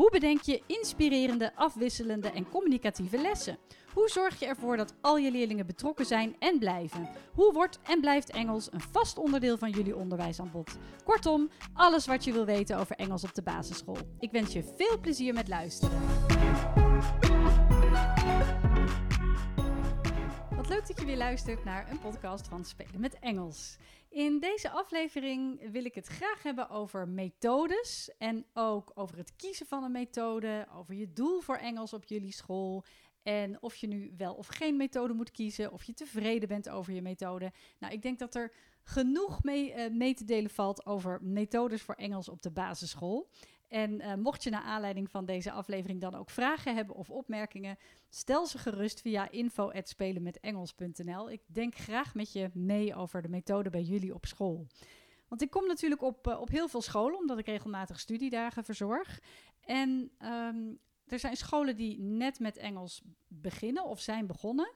Hoe bedenk je inspirerende, afwisselende en communicatieve lessen? Hoe zorg je ervoor dat al je leerlingen betrokken zijn en blijven? Hoe wordt en blijft Engels een vast onderdeel van jullie onderwijsaanbod? Kortom, alles wat je wil weten over Engels op de basisschool. Ik wens je veel plezier met luisteren. Wat leuk dat je weer luistert naar een podcast van Spelen met Engels. In deze aflevering wil ik het graag hebben over methodes en ook over het kiezen van een methode, over je doel voor Engels op jullie school en of je nu wel of geen methode moet kiezen, of je tevreden bent over je methode. Nou, ik denk dat er genoeg mee, uh, mee te delen valt over methodes voor Engels op de basisschool. En uh, mocht je naar aanleiding van deze aflevering dan ook vragen hebben of opmerkingen, stel ze gerust via info@spelenmetengels.nl. Ik denk graag met je mee over de methode bij jullie op school. Want ik kom natuurlijk op, uh, op heel veel scholen, omdat ik regelmatig studiedagen verzorg. En um, er zijn scholen die net met Engels beginnen of zijn begonnen.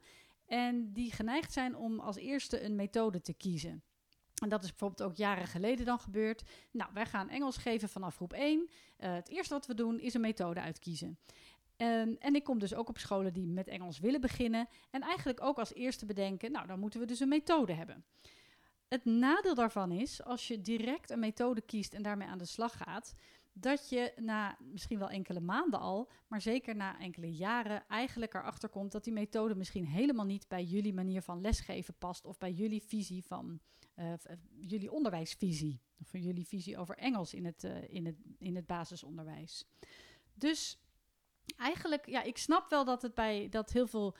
En die geneigd zijn om als eerste een methode te kiezen. En dat is bijvoorbeeld ook jaren geleden dan gebeurd. Nou, wij gaan Engels geven vanaf groep 1. Uh, eh, het eerste wat we doen is een methode uitkiezen. Um, en ik kom dus ook op scholen die met Engels willen beginnen. En eigenlijk ook als eerste bedenken, nou, dan moeten we dus een methode hebben. Het nadeel daarvan is, als je direct een methode kiest en daarmee aan de slag gaat, dat je na misschien wel enkele maanden al, maar zeker na enkele jaren eigenlijk erachter komt dat die methode misschien helemaal niet bij jullie manier van lesgeven past of bij jullie visie van uh, jullie onderwijsvisie of jullie visie over Engels in het, uh, in het, in het basisonderwijs. Dus eigenlijk, ja, ik snap wel dat het bij dat heel veel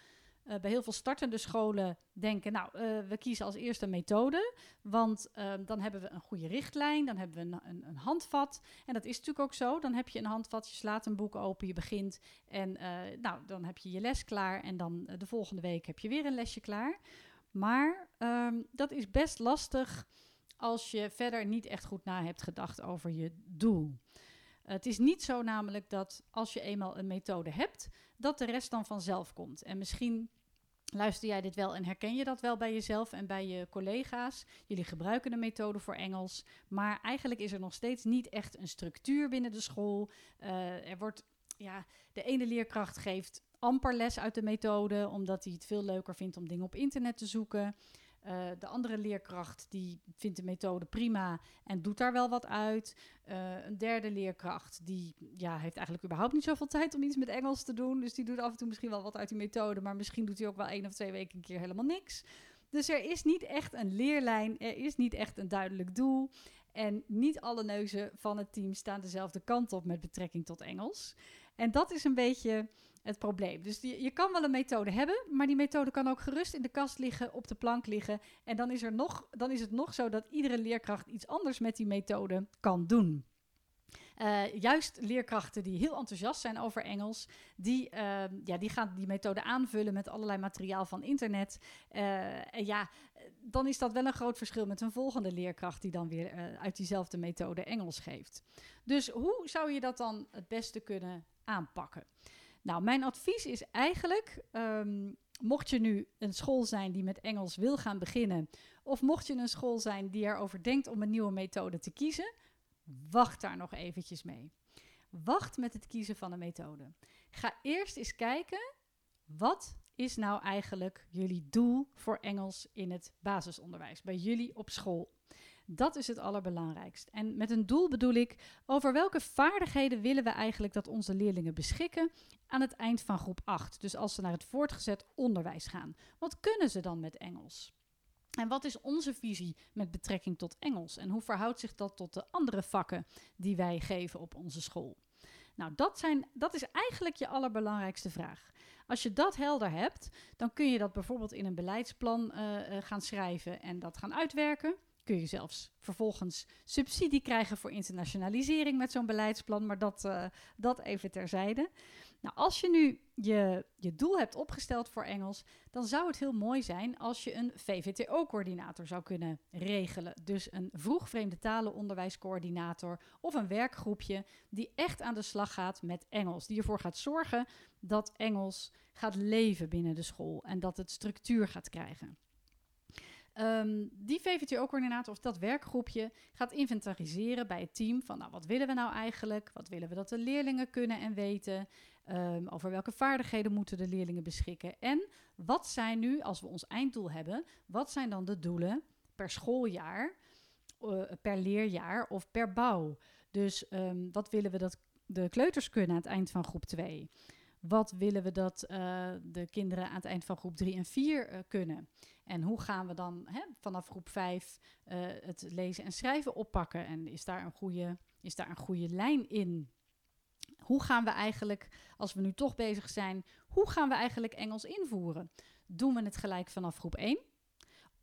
uh, bij heel veel startende scholen denken, nou, uh, we kiezen als eerste een methode, want uh, dan hebben we een goede richtlijn, dan hebben we een, een, handvat. En dat is natuurlijk ook zo. Dan heb je een handvat, je slaat een boek open, je begint en eh, nou, dan heb je je les klaar en dan de volgende week heb je weer een lesje klaar. Maar um, dat is best lastig als je verder niet echt goed na hebt gedacht over je doel. Het is niet zo namelijk dat als je eenmaal een methode hebt, dat de rest dan vanzelf komt. En misschien luister jij dit wel en herken je dat wel bij jezelf en bij je collega's. Jullie gebruiken de methode voor Engels, maar eigenlijk is er nog steeds niet echt een structuur binnen de school. Uh, er wordt, ja, de ene leerkracht geeft amper les uit de methode, omdat hij het veel leuker vindt om dingen op internet te zoeken. Uh, de andere leerkracht die vindt de methode prima en doet daar wel wat uit. Uh, een derde leerkracht die ja, heeft eigenlijk überhaupt niet zoveel tijd om iets met Engels te doen. Dus die doet af en toe misschien wel wat uit die methode, maar misschien doet hij ook wel één of twee weken een keer helemaal niks. Dus er is niet echt een leerlijn, er is niet echt een duidelijk doel. En niet alle neuzen van het team staan dezelfde kant op met betrekking tot Engels. En dat is een beetje het probleem. Dus je, kan wel een methode hebben, maar die methode kan ook gerust in de kast liggen, op de plank liggen. En dan is, er nog, dan is het nog zo dat iedere leerkracht iets anders met die methode kan doen. Uh, juist leerkrachten die heel enthousiast zijn over Engels, die, uh, ja, die gaan die methode aanvullen met allerlei materiaal van internet. Uh, en ja, dan is dat wel een groot verschil met een volgende leerkracht die dan weer uit diezelfde methode Engels geeft. Dus hoe zou je dat dan het beste kunnen aanpakken? Nou, mijn advies is eigenlijk, um, mocht je nu een school zijn die met Engels wil gaan beginnen, of mocht je een school zijn die erover denkt om een nieuwe methode te kiezen, wacht daar nog eventjes mee. Wacht met het kiezen van een methode. Ga eerst eens kijken, wat is nou eigenlijk jullie doel voor Engels in het basisonderwijs, bij jullie op school? Dat is het allerbelangrijkst. En met een doel bedoel ik over welke vaardigheden willen we eigenlijk dat onze leerlingen beschikken aan het eind van groep 8. Dus als ze naar het voortgezet onderwijs gaan. Wat kunnen ze dan met Engels? En wat is onze visie met betrekking tot Engels? En hoe verhoudt zich dat tot de andere vakken die wij geven op onze school? Nou, dat, zijn, dat is eigenlijk je allerbelangrijkste vraag. Als je dat helder hebt, dan kun je dat bijvoorbeeld in een beleidsplan uh, uh, gaan schrijven en dat gaan uitwerken kun je zelfs vervolgens subsidie krijgen voor internationalisering met zo'n beleidsplan, maar dat, uh, dat even terzijde. Nou, als je nu je, je doel hebt opgesteld voor Engels, dan zou het heel mooi zijn als je een VVTO-coördinator zou kunnen regelen. Dus een vroeg vreemde talenonderwijscoördinator of een werkgroepje die echt aan de slag gaat met Engels. Die ervoor gaat zorgen dat Engels gaat leven binnen de school en dat het structuur gaat krijgen. Um, die VVTO-coördinator of dat werkgroepje gaat inventariseren bij het team van nou, wat willen we nou eigenlijk? Wat willen we dat de leerlingen kunnen en weten? Um, over welke vaardigheden moeten de leerlingen beschikken? En wat zijn nu, als we ons einddoel hebben, wat zijn dan de doelen per schooljaar, uh, per leerjaar of per bouw? Dus um, wat willen we dat de kleuters kunnen aan het eind van groep 2? Wat willen we dat uh, de kinderen aan het eind van groep 3 en 4 uh, kunnen? En hoe gaan we dan hè, vanaf groep 5 uh, het lezen en schrijven oppakken? En is daar, een goede, is daar een goede lijn in? Hoe gaan we eigenlijk, als we nu toch bezig zijn, hoe gaan we eigenlijk Engels invoeren? Doen we het gelijk vanaf groep 1?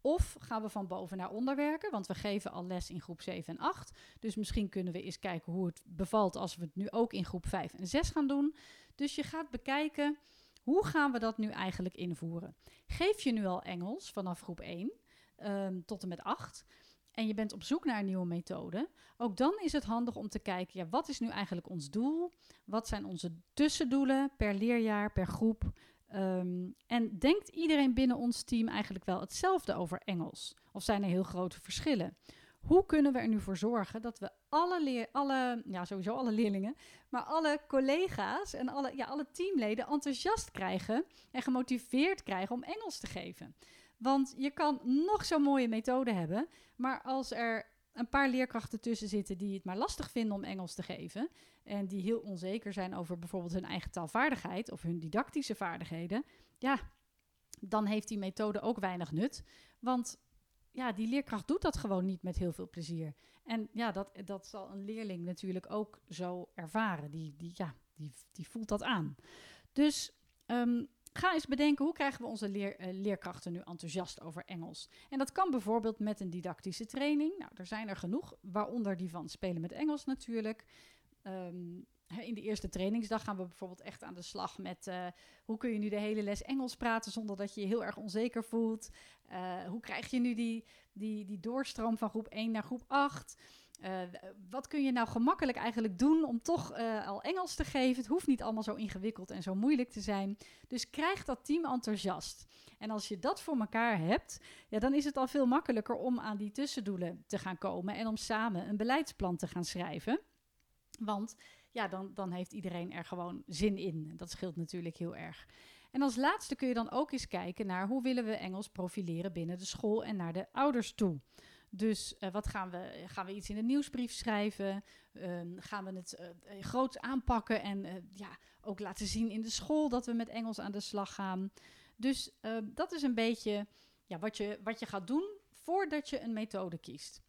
Of gaan we van boven naar onder werken? Want we geven al les in groep 7 en 8. Dus misschien kunnen we eens kijken hoe het bevalt als we het nu ook in groep 5 en 6 gaan doen. Dus je gaat bekijken hoe gaan we dat nu eigenlijk invoeren? Geef je nu al Engels vanaf groep 1 um, ehm, tot en met 8 en je bent op zoek naar een nieuwe methode, ook dan is het handig om te kijken, ja, wat is nu eigenlijk ons doel? Wat zijn onze tussendoelen per leerjaar, per groep? Um, en denkt iedereen binnen ons team eigenlijk wel hetzelfde over Engels? Of zijn er heel grote verschillen? Hoe kunnen we er nu voor zorgen dat we alle, leer, alle ja, sowieso alle leerlingen, maar alle collega's en alle, ja, alle teamleden enthousiast krijgen en gemotiveerd krijgen om Engels te geven? Want je kan nog zo'n mooie methode hebben, maar als er een paar leerkrachten tussen zitten die het maar lastig vinden om Engels te geven en die heel onzeker zijn over bijvoorbeeld hun eigen taalvaardigheid of hun didactische vaardigheden, ja, dan heeft die methode ook weinig nut. Want ja, die leerkracht doet dat gewoon niet met heel veel plezier. En ja, dat, dat zal een leerling natuurlijk ook zo ervaren. Die, die, ja, die, die voelt dat aan. Dus um, ga eens bedenken hoe krijgen we onze leer, uh, leerkrachten nu enthousiast over Engels. En dat kan bijvoorbeeld met een didactische training. Nou, er zijn er genoeg, waaronder die van Spelen met Engels natuurlijk. Um, in de eerste trainingsdag gaan we bijvoorbeeld echt aan de slag met uh, hoe kun je nu de hele les Engels praten zonder dat je je heel erg onzeker voelt. Uh, hoe krijg je nu die, die, die doorstroom van groep 1 naar groep 8? Uh, wat kun je nou gemakkelijk eigenlijk doen om toch al Engels te geven? Het hoeft niet allemaal zo ingewikkeld en zo moeilijk te zijn. Dus krijg dat team enthousiast. En als je dat voor elkaar hebt, ja, dan is het al veel makkelijker om aan die tussendoelen te gaan komen en om samen een beleidsplan te gaan schrijven. Want ja, dan, dan heeft iedereen er gewoon zin in. Dat scheelt natuurlijk heel erg. En als laatste kun je dan ook eens kijken naar hoe willen we Engels profileren binnen de school en naar de ouders toe. Dus uh, wat gaan we, gaan we iets in de nieuwsbrief schrijven? Uh, gaan we het uh, groots aanpakken en eh, ja, ook laten zien in de school dat we met Engels aan de slag gaan? Dus dat is een beetje ja, wat, je, wat je gaat doen voordat je een methode kiest.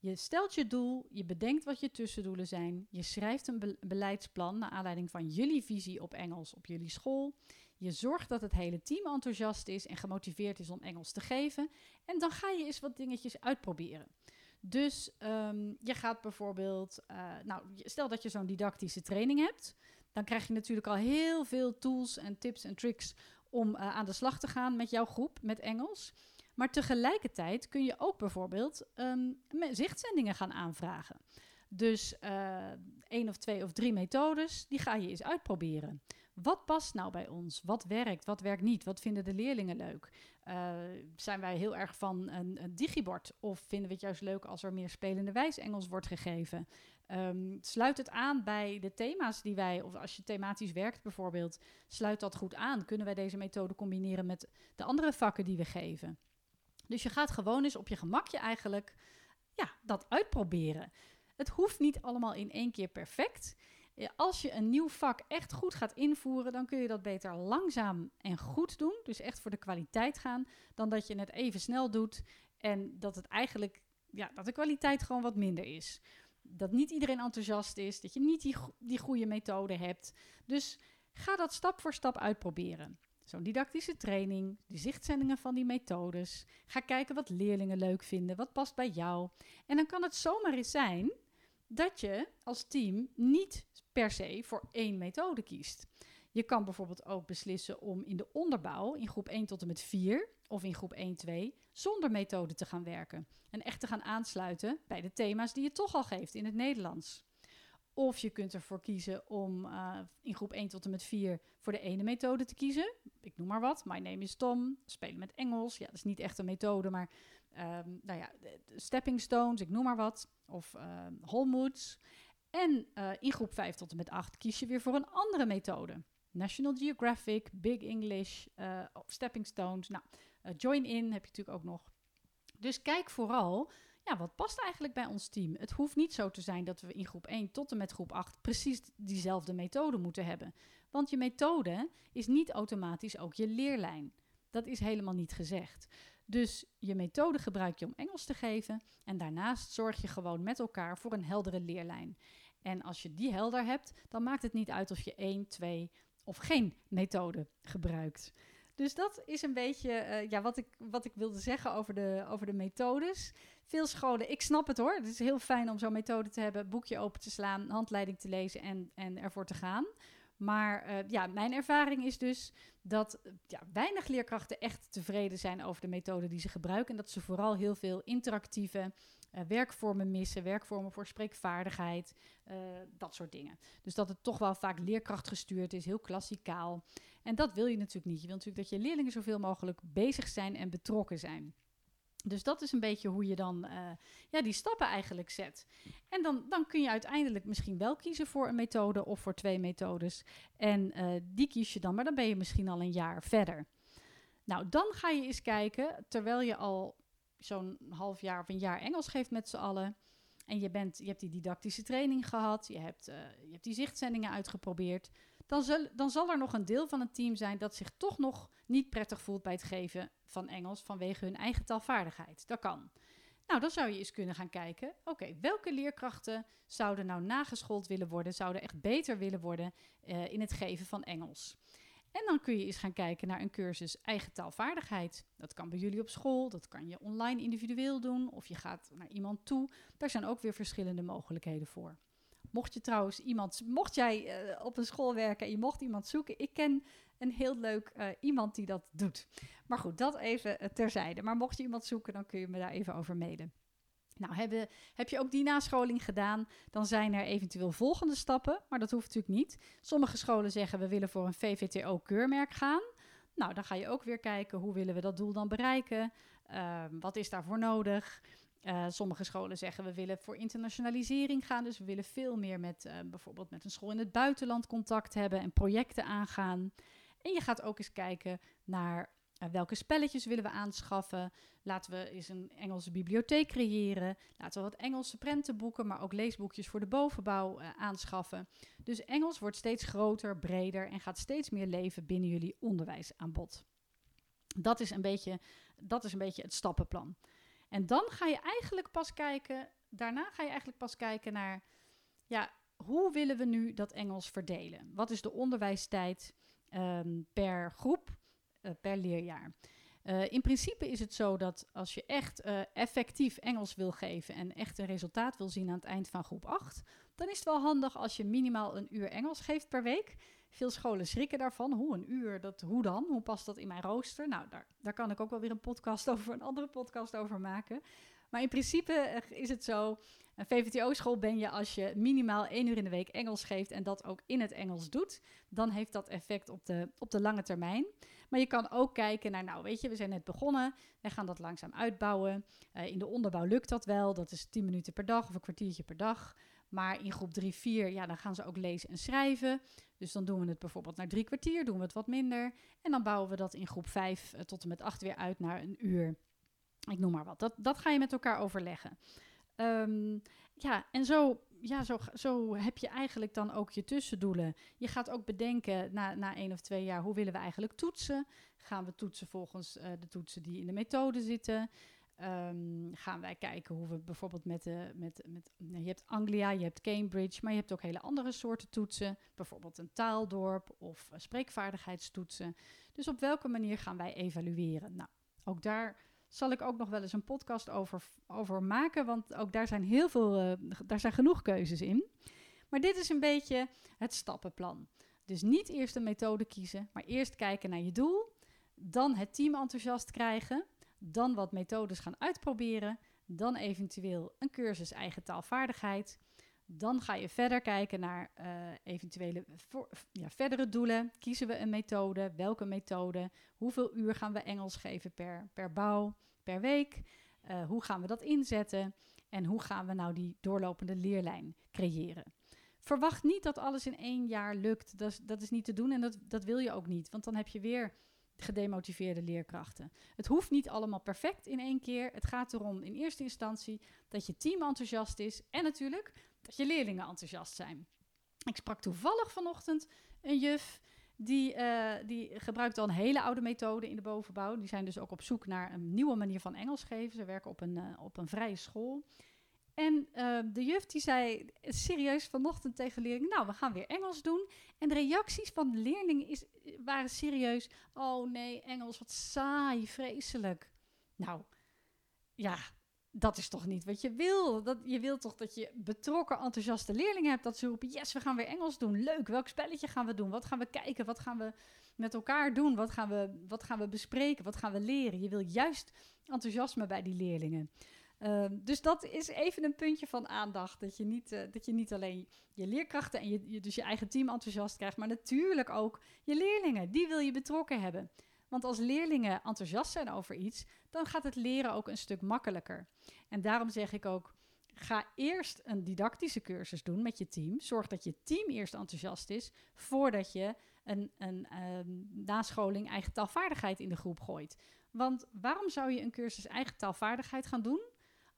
Je stelt je doel, je bedenkt wat je tussendoelen zijn, je schrijft een be beleidsplan naar aanleiding van jullie visie op Engels op jullie school. Je zorgt dat het hele team enthousiast is en gemotiveerd is om Engels te geven. En dan ga je eens wat dingetjes uitproberen. Dus um, je gaat bijvoorbeeld, uh, nou, stel dat je zo'n didactische training hebt, dan krijg je natuurlijk al heel veel tools en tips en tricks om uh, aan de slag te gaan met jouw groep met Engels. Maar tegelijkertijd kun je ook bijvoorbeeld um, zichtzendingen gaan aanvragen. Dus uh, één of twee of drie methodes, die ga je eens uitproberen. Wat past nou bij ons? Wat werkt? Wat werkt niet? Wat vinden de leerlingen leuk? Uh, zijn wij heel erg van een, digibord? Of vinden we het juist leuk als er meer spelende wijs Engels wordt gegeven? Um, sluit het aan bij de thema's die wij, of als je thematisch werkt bijvoorbeeld, sluit dat goed aan? Kunnen wij deze methode combineren met de andere vakken die we geven? Dus je gaat gewoon eens op je gemakje eigenlijk ja, dat uitproberen. Het hoeft niet allemaal in één keer perfect. Als je een nieuw vak echt goed gaat invoeren, dan kun je dat beter langzaam en goed doen. Dus echt voor de kwaliteit gaan, dan dat je het even snel doet en dat het eigenlijk, ja, dat de kwaliteit gewoon wat minder is. Dat niet iedereen enthousiast is, dat je niet die, die goede methode hebt. Dus ga dat stap voor stap uitproberen. Zo'n didactische training, de zichtzendingen van die methodes. Ga kijken wat leerlingen leuk vinden, wat past bij jou. En dan kan het zomaar eens zijn dat je als team niet per se voor één methode kiest. Je kan bijvoorbeeld ook beslissen om in de onderbouw, in groep 1 tot en met 4 of in groep 1, 2, zonder methode te gaan werken. En echt te gaan aansluiten bij de thema's die je toch al geeft in het Nederlands. Of je kunt ervoor kiezen om uh, in groep 1 tot en met 4 voor de ene methode te kiezen. Ik noem maar wat. My name is Tom. Spelen met Engels. Ja, dat is niet echt een methode, maar um, nou ja, stepping stones, ik noem maar wat. Of uh, holmoods. En uh, in groep 5 tot en met 8 kies je weer voor een andere methode. National Geographic, Big English, uh, Stepping Stones. Nou, Join In heb je natuurlijk ook nog. Dus kijk vooral ja, wat past eigenlijk bij ons team? Het hoeft niet zo te zijn dat we in groep 1 tot en met groep 8 precies diezelfde methode moeten hebben. Want je methode is niet automatisch ook je leerlijn. Dat is helemaal niet gezegd. Dus je methode gebruik je om Engels te geven en daarnaast zorg je gewoon met elkaar voor een heldere leerlijn. En als je die helder hebt, dan maakt het niet uit of je 1, 2 of geen methode gebruikt. Dus dat is een beetje uh, ja, wat, ik, wat ik wilde zeggen over de, over de methodes. Veel scholen, ik snap het hoor. Het is heel fijn om zo'n methode te hebben, boekje open te slaan, handleiding te lezen en, en ervoor te gaan. Maar uh, ja, mijn ervaring is dus dat ja, weinig leerkrachten echt tevreden zijn over de methode die ze gebruiken. En dat ze vooral heel veel interactieve werkvormen missen, werkvormen voor spreekvaardigheid, dat soort dingen. Dus dat het toch wel vaak leerkrachtgestuurd is, heel klassikaal. En dat wil je natuurlijk niet. Je wil natuurlijk dat je leerlingen zoveel mogelijk bezig zijn en betrokken zijn. Dus dat is een beetje hoe je dan uh, ja, die stappen eigenlijk zet. En dan, dan kun je uiteindelijk misschien wel kiezen voor een methode of voor twee methodes. En uh, die kies je dan, maar dan ben je misschien al een jaar verder. Nou, dan ga je eens kijken, terwijl je al zo'n half jaar of een jaar Engels geeft met z'n allen. En je, bent, je hebt die didactische training gehad, je hebt, uh, je hebt die zichtzendingen uitgeprobeerd dan, zal, dan zal er nog een deel van het team zijn dat zich toch nog niet prettig voelt bij het geven van Engels vanwege hun eigen taalvaardigheid. Dat kan. Nou, dan zou je eens kunnen gaan kijken, oké, welke leerkrachten zouden nou nageschoold willen worden, zouden echt beter willen worden uh, in het geven van Engels. En dan kun je eens gaan kijken naar een cursus eigen taalvaardigheid. Dat kan bij jullie op school, dat kan je online individueel doen of je gaat naar iemand toe. Daar zijn ook weer verschillende mogelijkheden voor. Mocht je trouwens iemand, mocht jij uh, op een school werken en je mocht iemand zoeken, ik ken een heel leuk uh, iemand die dat doet. Maar goed, dat even uh, terzijde. Maar mocht je iemand zoeken, dan kun je me daar even over mailen. Nou, hebben, heb je ook die nascholing gedaan, dan zijn er eventueel volgende stappen, maar dat hoeft natuurlijk niet. Sommige scholen zeggen we willen voor een VVTO-keurmerk gaan. Nou, dan ga je ook weer kijken hoe willen we dat doel dan bereiken. Uh, wat is daarvoor nodig? Uh, sommige scholen zeggen we willen voor internationalisering gaan. Dus we willen veel meer met uh, bijvoorbeeld met een school in het buitenland contact hebben en projecten aangaan. En je gaat ook eens kijken naar uh, welke spelletjes willen we aanschaffen. Laten we eens een Engelse bibliotheek creëren. Laten we wat Engelse prentenboeken, maar ook leesboekjes voor de bovenbouw aanschaffen. Dus Engels wordt steeds groter, breder en gaat steeds meer leven binnen jullie onderwijsaanbod. Dat is een beetje, dat is een beetje het stappenplan. En dan ga je eigenlijk pas kijken, daarna ga je eigenlijk pas kijken naar, ja, hoe willen we nu dat Engels verdelen? Wat is de onderwijstijd um, per groep, uh, per leerjaar? Uh, in principe is het zo dat als je echt uh, effectief Engels wil geven en echt een resultaat wil zien aan het eind van groep 8, dan is het wel handig als je minimaal een uur Engels geeft per week. Veel scholen schrikken daarvan. Hoe een uur, dat, hoe dan? Hoe past dat in mijn rooster? Nou, daar, daar kan ik ook wel weer een podcast over, een andere podcast over maken. Maar in principe eh, is het zo, een VVTO-school ben je als je minimaal één uur in de week Engels geeft en dat ook in het Engels doet. Dan heeft dat effect op de, op de lange termijn. Maar je kan ook kijken naar, nou weet je, we zijn net begonnen. We gaan dat langzaam uitbouwen. Uh, in de onderbouw lukt dat wel. Dat is 10 minuten per dag of een kwartiertje per dag. Maar in groep 3, 4, ja, dan gaan ze ook lezen en schrijven. Dus dan doen we het bijvoorbeeld naar drie kwartier, doen we het wat minder. En dan bouwen we dat in groep 5 uh, tot en met 8 weer uit naar een uur. Ik noem maar wat. Dat, dat ga je met elkaar overleggen. Um, ja, en zo, ja, zo, zo heb je eigenlijk dan ook je tussendoelen. Je gaat ook bedenken na, na één of twee jaar, hoe willen we eigenlijk toetsen? Gaan we toetsen volgens uh, de toetsen die in de methode zitten? Um, gaan wij kijken hoe we bijvoorbeeld met de. Met, met, je hebt Anglia, je hebt Cambridge, maar je hebt ook hele andere soorten toetsen. Bijvoorbeeld een taaldorp of uh, spreekvaardigheidstoetsen. Dus op welke manier gaan wij evalueren? Nou, ook daar zal ik ook nog wel eens een podcast over, over maken, want ook daar zijn heel veel, uh, daar zijn genoeg keuzes in. Maar dit is een beetje het stappenplan. Dus niet eerst een methode kiezen, maar eerst kijken naar je doel. Dan het team enthousiast krijgen. Dan wat methodes gaan uitproberen. Dan eventueel een cursus eigen taalvaardigheid. Dan ga je verder kijken naar uh, eventuele ja, verdere doelen. Kiezen we een methode? Welke methode? Hoeveel uur gaan we Engels geven per, per bouw, per week? Uh, hoe gaan we dat inzetten? En hoe gaan we nou die doorlopende leerlijn creëren? Verwacht niet dat alles in één jaar lukt. Dat is, dat is niet te doen en dat, dat wil je ook niet. Want dan heb je weer gedemotiveerde leerkrachten. Het hoeft niet allemaal perfect in één keer. Het gaat erom in eerste instantie dat je team enthousiast is en natuurlijk dat je leerlingen enthousiast zijn. Ik sprak toevallig vanochtend een juf die, uh, die gebruikt al een hele oude methode in de bovenbouw. Die zijn dus ook op zoek naar een nieuwe manier van Engels geven. Ze werken op een, uh, op een vrije school. En uh, de juf die zei serieus vanochtend tegen leerlingen... nou, we gaan weer Engels doen. En de reacties van de leerlingen is, waren serieus... oh nee, Engels, wat saai, vreselijk. Nou, ja, dat is toch niet wat je wil. Dat, je wilt toch dat je betrokken, enthousiaste leerlingen hebt. Dat ze roepen, yes, we gaan weer Engels doen. Leuk, welk spelletje gaan we doen? Wat gaan we kijken? Wat gaan we met elkaar doen? Wat gaan we, wat gaan we bespreken? Wat gaan we leren? Je wil juist enthousiasme bij die leerlingen. Uh, dus dat is even een puntje van aandacht. Dat je niet, uh, dat je niet alleen je leerkrachten en je, dus je eigen team enthousiast krijgt, maar natuurlijk ook je leerlingen. Die wil je betrokken hebben. Want als leerlingen enthousiast zijn over iets, dan gaat het leren ook een stuk makkelijker. En daarom zeg ik ook: ga eerst een didactische cursus doen met je team. Zorg dat je team eerst enthousiast is voordat je een, een um, nascholing eigen taalvaardigheid in de groep gooit. Want waarom zou je een cursus eigen taalvaardigheid gaan doen?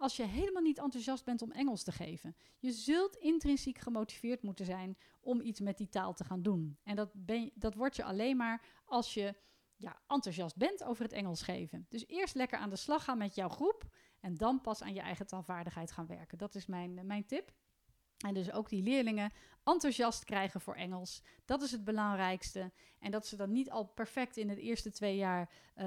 Als je helemaal niet enthousiast bent om Engels te geven. Je zult intrinsiek gemotiveerd moeten zijn om iets met die taal te gaan doen. En dat, ben, dat word je alleen maar als je ja, enthousiast bent over het Engels geven. Dus eerst lekker aan de slag gaan met jouw groep en dan pas aan je eigen taalvaardigheid gaan werken. Dat is mijn, mijn tip. En dus ook die leerlingen enthousiast krijgen voor Engels. Dat is het belangrijkste. En dat ze dan niet al perfect in de eerste twee jaar uh,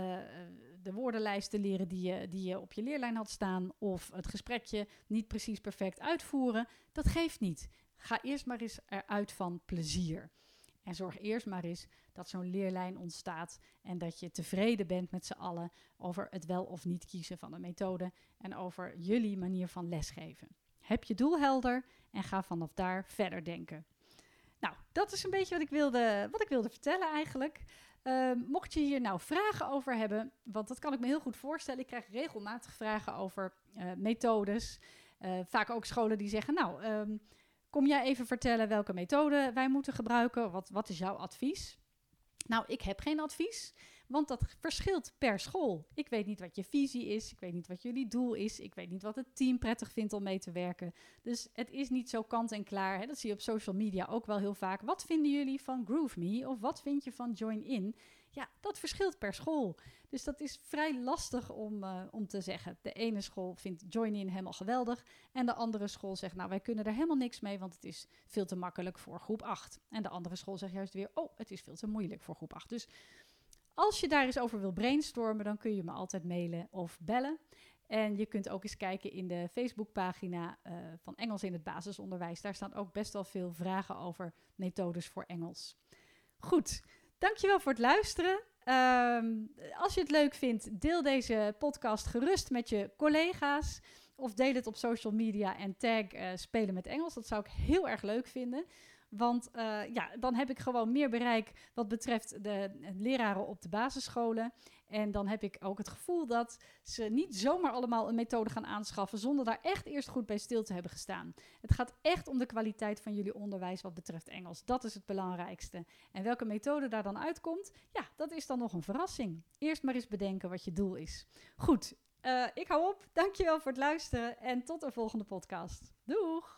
de woordenlijsten leren die je, die je op je leerlijn had staan. Of het gesprekje niet precies perfect uitvoeren. Dat geeft niet. Ga eerst maar eens eruit van plezier. En zorg eerst maar eens dat zo'n leerlijn ontstaat en dat je tevreden bent met z'n allen over het wel of niet kiezen van een methode en over jullie manier van lesgeven. Heb je doel helder en ga vanaf daar verder denken. Nou, dat is een beetje wat ik wilde, wat ik wilde vertellen eigenlijk. Uh, mocht je hier nou vragen over hebben, want dat kan ik me heel goed voorstellen. Ik krijg regelmatig vragen over uh, methodes. Uh, vaak ook scholen die zeggen, nou, um, Kom jij even vertellen welke methode wij moeten gebruiken? Wat, wat is jouw advies? Nou, ik heb geen advies, want dat verschilt per school. Ik weet niet wat je visie is, ik weet niet wat jullie doel is, ik weet niet wat het team prettig vindt om mee te werken. Dus het is niet zo kant en klaar. Hè? Dat zie je op social media ook wel heel vaak. Wat vinden jullie van GrooveMe of wat vind je van Join In? Ja, dat verschilt per school. Dus dat is vrij lastig om, uh, om te zeggen. De ene school vindt Join In helemaal geweldig. En de andere school zegt, nou wij kunnen er helemaal niks mee, want het is veel te makkelijk voor groep 8. En de andere school zegt juist weer, oh het is veel te moeilijk voor groep 8. Dus als je daar eens over wil brainstormen, dan kun je me altijd mailen of bellen. En je kunt ook eens kijken in de Facebookpagina uh, van Engels in het basisonderwijs. Daar staan ook best wel veel vragen over methodes voor Engels. Goed, dankjewel voor het luisteren. Um, als je het leuk vindt, deel deze podcast gerust met je collega's. Of deel het op social media en tag uh, Spelen met Engels. Dat zou ik heel erg leuk vinden. Want uh, ja, dan heb ik gewoon meer bereik wat betreft de leraren op de basisscholen. En dan heb ik ook het gevoel dat ze niet zomaar allemaal een methode gaan aanschaffen zonder daar echt eerst goed bij stil te hebben gestaan. Het gaat echt om de kwaliteit van jullie onderwijs wat betreft Engels. Dat is het belangrijkste. En welke methode daar dan uitkomt, ja, dat is dan nog een verrassing. Eerst maar eens bedenken wat je doel is. Goed, uh, ik hou op. Dankjewel voor het luisteren en tot de volgende podcast. Doeg!